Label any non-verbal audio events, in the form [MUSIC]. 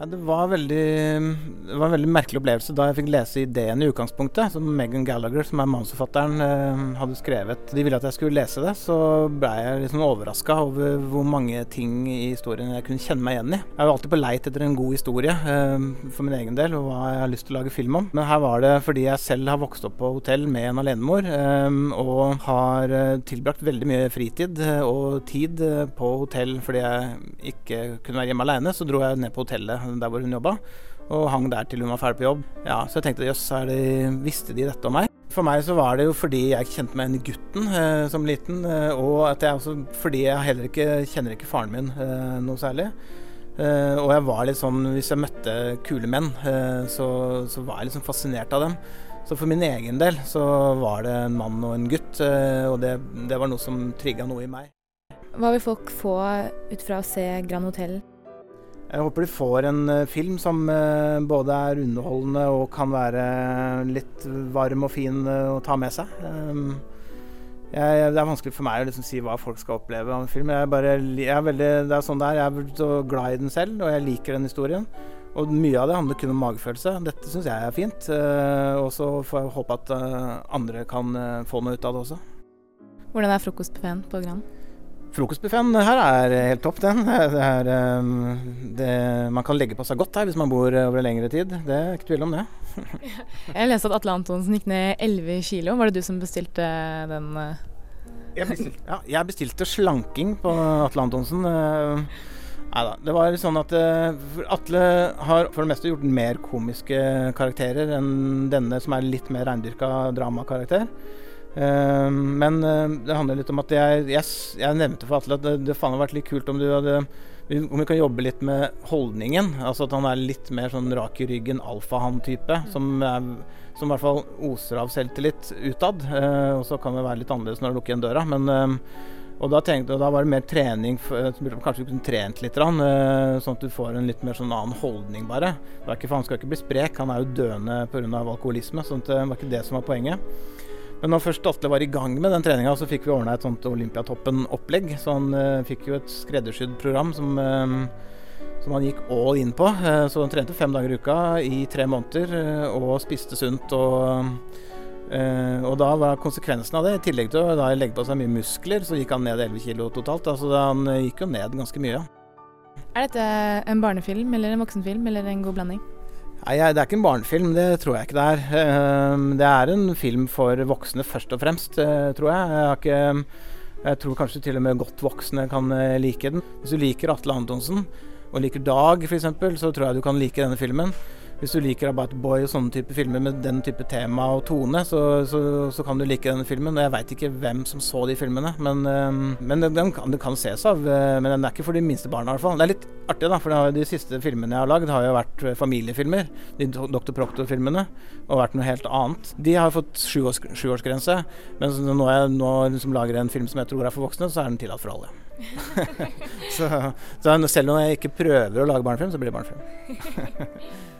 Ja, det, var veldig, det var en veldig merkelig opplevelse da jeg fikk lese ideen i utgangspunktet, som Megan Gallagher, som er manusforfatteren, eh, hadde skrevet. De ville at jeg skulle lese det, så ble jeg liksom overraska over hvor mange ting i historien jeg kunne kjenne meg igjen i. Jeg er jo alltid på leit etter en god historie eh, for min egen del, og hva jeg har lyst til å lage film om. Men her var det fordi jeg selv har vokst opp på hotell med en alenemor, eh, og har tilbrakt veldig mye fritid og tid på hotell fordi jeg ikke kunne være hjemme aleine. Så dro jeg ned på hotellet der hvor hun jobba, og hang der til hun var ferdig på jobb. Ja, Så jeg tenkte jøss, visste de dette om meg? For meg så var det jo fordi jeg kjente meg igjen i gutten eh, som liten, eh, og at jeg også, fordi jeg heller ikke kjenner ikke faren min eh, noe særlig. Eh, og jeg var litt sånn, hvis jeg møtte kule menn, eh, så, så, var jeg liksom fascinert av dem. Så for min egen del så var det en mann og en gutt, eh, og det, det var noe som trigga noe i meg. Hva vil folk få ut fra å se Grand Hotell? Jeg håper de får en uh, film som uh, både er underholdende og kan være litt varm og fin å ta med seg. Um, jeg, det er vanskelig for meg å liksom si hva folk skal oppleve av en film. Jeg bare, jeg er veldig, det er sånn det. Jeg er så glad i den selv, og jeg liker den historien. Og mye av det handler kun om magefølelse. Dette syns jeg er fint. og så får jeg håpe at andre kan få noe ut av det også. Hvordan er frokostbuffeen på Grand? Frokostbuffeen her er helt topp, den. Det er, um, det, man kan legge på seg godt her hvis man bor over lengre tid. Det er ikke tvil om det. [LAUGHS] jeg leste at Atle Antonsen gikk ned 11 kilo. Var det du som bestilte den? Uh? Jeg bestilte, ja, jeg bestilte slanking på Atle Antonsen. Nei da. Det var sånn at Atle har for det meste gjort mer komiske karakterer enn denne, som er litt mer reindyrka dramakarakter. Uh, men uh, det handler litt om at jeg, jeg, jeg nevnte for Atle at det, det faen hadde vært litt kult om du hadde om vi kan jobbe litt med holdningen. Altså at han er litt mer sånn rak i ryggen, alfahann-type. Som, som, i hvert fall oser av selvtillit utad. Uh, og så kan det være litt annerledes når du lukker igjen døra. Men, og da tenkte jeg, da var det mer trening. Kanskje du kunne trent litt, sånn at du får en litt mer sånn annen holdning, bare. Det er ikke, for Han skal ikke bli sprek, han er jo døende pga. alkoholisme. Så det var ikke det som var poenget. Men når først Atle var i gang med den treninga, så fikk vi ordna et sånt Olympiatoppen-opplegg. Så han uh, fikk jo et skreddersydd program som, uh, som, han gikk all in på. Uh, så han trente fem dager i uka i tre måneder og spiste sunt. og og da var konsekvensen av det, i tillegg til å da legge på seg mye muskler, så gikk han ned 11 kg totalt. Altså han gikk jo ned ganske mye. Er dette en barnefilm eller en voksenfilm eller en god blanding? Nei, Det er ikke en barnefilm, det tror jeg ikke det er. Ehm, det er en film for voksne først og fremst, eh, tror jeg. Jeg, ikke, jeg tror kanskje til og med godt voksne kan eh, like den. Hvis du liker Atle Antonsen og liker Dag f.eks., så tror jeg du kan like denne filmen hvis du liker About Boy og sånne type filmer med den type tema og tone, så, så, så kan du like denne filmen. Og jeg veit ikke hvem som så de filmene, men, um, men den, den, kan, den, kan, ses av. Uh, men den er ikke for de minste barna, i hvert fall. Det er litt artig, da, for de siste filmene jeg har lagd, har jo vært familiefilmer. De Dr. Proctor-filmene. Og vært noe helt annet. De har fått sjuårsgrense, men når jeg nå liksom lager en film som jeg tror er for voksne, så er den tillatt for alle. [LAUGHS] så, så selv om jeg ikke prøver å lage barnefilm, så blir det barnefilm. [LAUGHS]